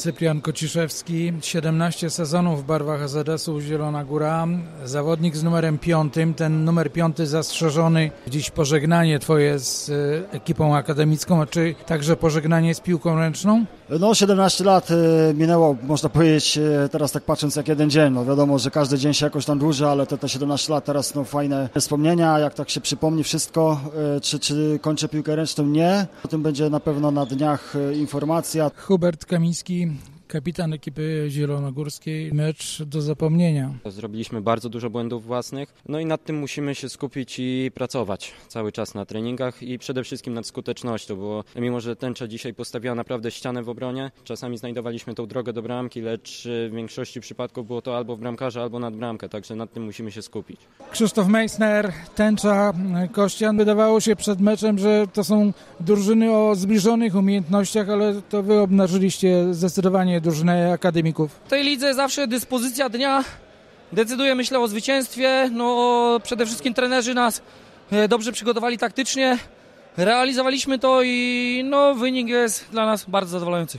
Cyprian Kociszewski, 17 sezonów w barwach AZS-u Zielona Góra, zawodnik z numerem 5, ten numer 5 zastrzeżony, dziś pożegnanie twoje z e, ekipą akademicką, czy także pożegnanie z piłką ręczną? No 17 lat e, minęło, można powiedzieć, e, teraz tak patrząc jak jeden dzień, no wiadomo, że każdy dzień się jakoś tam dłuży, ale te, te 17 lat teraz no fajne wspomnienia, jak tak się przypomni wszystko, e, czy, czy kończę piłkę ręczną, nie. O tym będzie na pewno na dniach informacja. Hubert Kamiński, kapitan ekipy zielonogórskiej, mecz do zapomnienia. Zrobiliśmy bardzo dużo błędów własnych, no i nad tym musimy się skupić i pracować cały czas na treningach i przede wszystkim nad skutecznością, bo mimo, że tęcza dzisiaj postawiła naprawdę ścianę w obronie, czasami znajdowaliśmy tą drogę do bramki, lecz w większości przypadków było to albo w bramkarza, albo nad bramkę, także nad tym musimy się skupić. Krzysztof Meissner, Tęcza, Kościan. Wydawało się przed meczem, że to są drużyny o zbliżonych umiejętnościach, ale to wy obnażyliście zdecydowanie drużynę akademików. W tej lidze zawsze dyspozycja dnia decyduje, myślę, o zwycięstwie. No, przede wszystkim trenerzy nas e, dobrze przygotowali taktycznie. Realizowaliśmy to i no, wynik jest dla nas bardzo zadowalający.